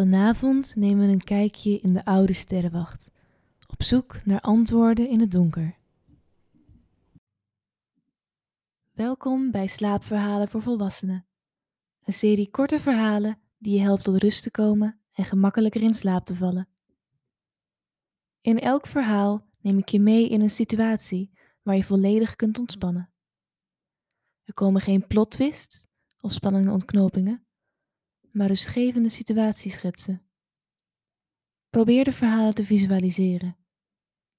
Vanavond nemen we een kijkje in de oude sterrenwacht, op zoek naar antwoorden in het donker. Welkom bij Slaapverhalen voor Volwassenen, een serie korte verhalen die je helpt tot rust te komen en gemakkelijker in slaap te vallen. In elk verhaal neem ik je mee in een situatie waar je volledig kunt ontspannen. Er komen geen plot twists of spannende ontknopingen, maar rustgevende situatieschetsen. Probeer de verhalen te visualiseren.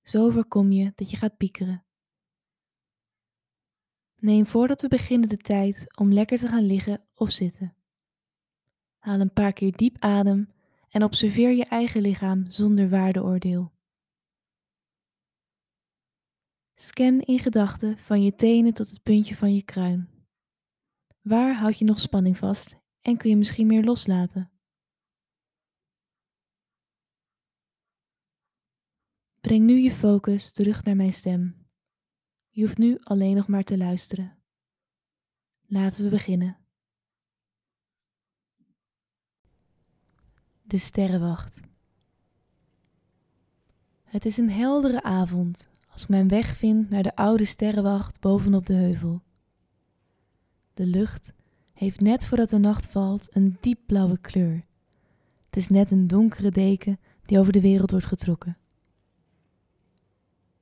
Zo voorkom je dat je gaat piekeren. Neem voordat we beginnen de tijd om lekker te gaan liggen of zitten. Haal een paar keer diep adem en observeer je eigen lichaam zonder waardeoordeel. Scan in gedachten van je tenen tot het puntje van je kruin. Waar houd je nog spanning vast en kun je misschien meer loslaten? Breng nu je focus terug naar mijn stem. Je hoeft nu alleen nog maar te luisteren. Laten we beginnen. De sterrenwacht. Het is een heldere avond als ik mijn weg vind naar de oude sterrenwacht bovenop de heuvel. De lucht heeft net voordat de nacht valt een diepblauwe kleur. Het is net een donkere deken die over de wereld wordt getrokken.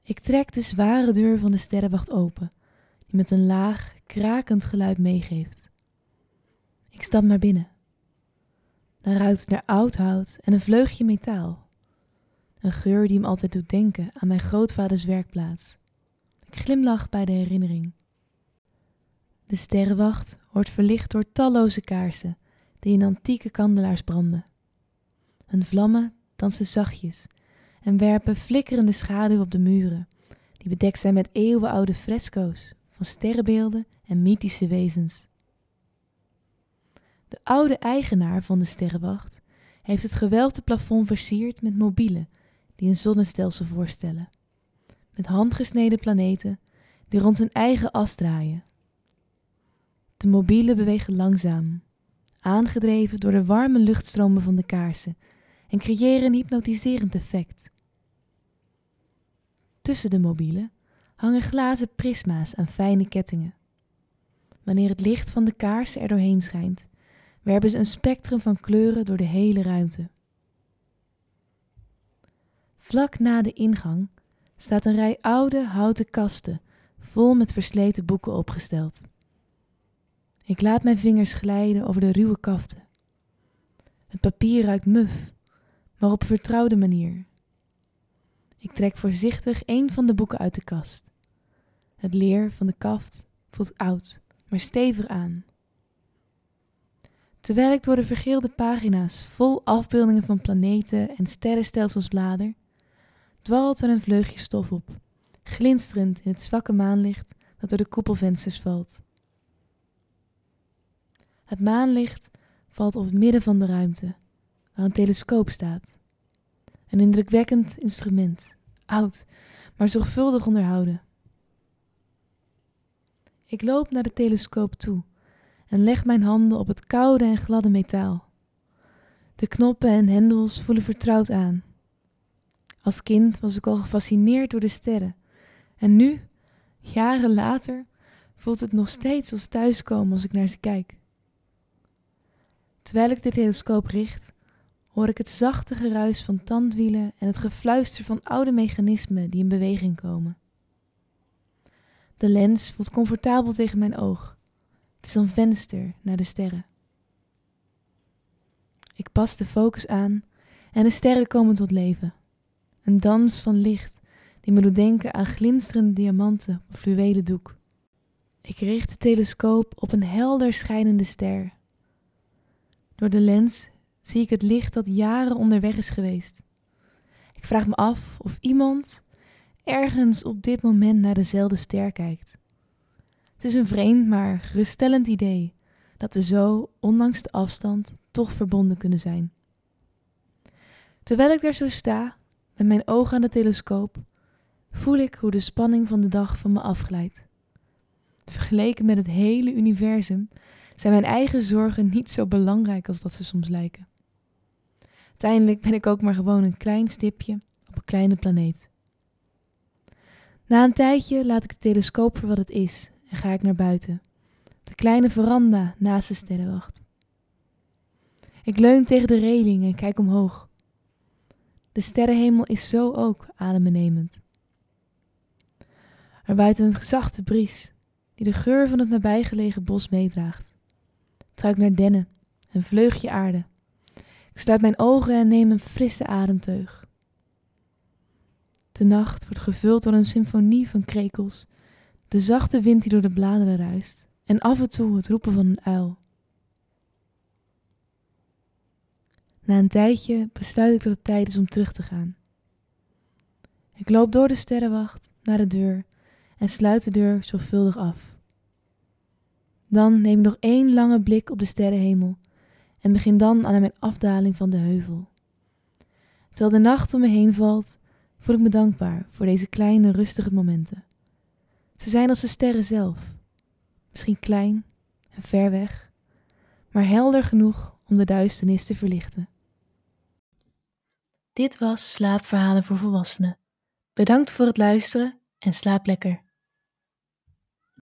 Ik trek de zware deur van de sterrenwacht open, die met een laag, krakend geluid meegeeft. Ik stap naar binnen. Dan ruikt het naar oud hout en een vleugje metaal. Een geur die me altijd doet denken aan mijn grootvaders werkplaats. Ik glimlach bij de herinnering. De sterrenwacht wordt verlicht door talloze kaarsen die in antieke kandelaars branden. Hun vlammen dansen zachtjes en werpen flikkerende schaduw op de muren, die bedekt zijn met eeuwenoude fresco's van sterrenbeelden en mythische wezens. De oude eigenaar van de sterrenwacht heeft het gewelfde plafond versierd met mobielen die een zonnestelsel voorstellen, met handgesneden planeten die rond hun eigen as draaien. De mobielen bewegen langzaam, aangedreven door de warme luchtstromen van de kaarsen en creëren een hypnotiserend effect. Tussen de mobielen hangen glazen prisma's aan fijne kettingen. Wanneer het licht van de kaarsen er doorheen schijnt, werpen ze een spectrum van kleuren door de hele ruimte. Vlak na de ingang staat een rij oude houten kasten vol met versleten boeken opgesteld. Ik laat mijn vingers glijden over de ruwe kaften. Het papier ruikt muf, maar op een vertrouwde manier. Ik trek voorzichtig een van de boeken uit de kast. Het leer van de kaft voelt oud, maar stevig aan. Terwijl ik door de vergeelde pagina's vol afbeeldingen van planeten en sterrenstelsels blader, dwalt er een vleugje stof op, glinsterend in het zwakke maanlicht dat door de koepelvensters valt. Het maanlicht valt op het midden van de ruimte, waar een telescoop staat. Een indrukwekkend instrument, oud, maar zorgvuldig onderhouden. Ik loop naar de telescoop toe en leg mijn handen op het koude en gladde metaal. De knoppen en hendels voelen vertrouwd aan. Als kind was ik al gefascineerd door de sterren. En nu, jaren later, voelt het nog steeds als thuiskomen als ik naar ze kijk. Terwijl ik de telescoop richt, hoor ik het zachte geruis van tandwielen en het gefluister van oude mechanismen die in beweging komen. De lens voelt comfortabel tegen mijn oog. Het is een venster naar de sterren. Ik pas de focus aan en de sterren komen tot leven. Een dans van licht die me doet denken aan glinsterende diamanten op fluwelen doek. Ik richt de telescoop op een helder schijnende ster. Door de lens zie ik het licht dat jaren onderweg is geweest. Ik vraag me af of iemand ergens op dit moment naar dezelfde ster kijkt. Het is een vreemd maar geruststellend idee dat we zo, ondanks de afstand, toch verbonden kunnen zijn. Terwijl ik daar zo sta, met mijn ogen aan de telescoop, voel ik hoe de spanning van de dag van me afglijdt. Vergeleken met het hele universum zijn mijn eigen zorgen niet zo belangrijk als dat ze soms lijken. Uiteindelijk ben ik ook maar gewoon een klein stipje op een kleine planeet. Na een tijdje laat ik de telescoop voor wat het is en ga ik naar buiten, de kleine veranda naast de sterrenwacht. Ik leun tegen de reling en kijk omhoog. De sterrenhemel is zo ook adembenemend. Er waait een zachte bries die de geur van het nabijgelegen bos meedraagt. Het ruikt naar dennen, een vleugje aarde. Ik sluit mijn ogen en neem een frisse ademteug. De nacht wordt gevuld door een symfonie van krekels, de zachte wind die door de bladeren ruist en af en toe het roepen van een uil. Na een tijdje besluit ik dat het tijd is om terug te gaan. Ik loop door de sterrenwacht naar de deur en sluit de deur zorgvuldig af. Dan neem ik nog één lange blik op de sterrenhemel en begin dan aan mijn afdaling van de heuvel. Terwijl de nacht om me heen valt, voel ik me dankbaar voor deze kleine rustige momenten. Ze zijn als de sterren zelf, misschien klein en ver weg, maar helder genoeg om de duisternis te verlichten. Dit was Slaapverhalen voor Volwassenen. Bedankt voor het luisteren en slaap lekker.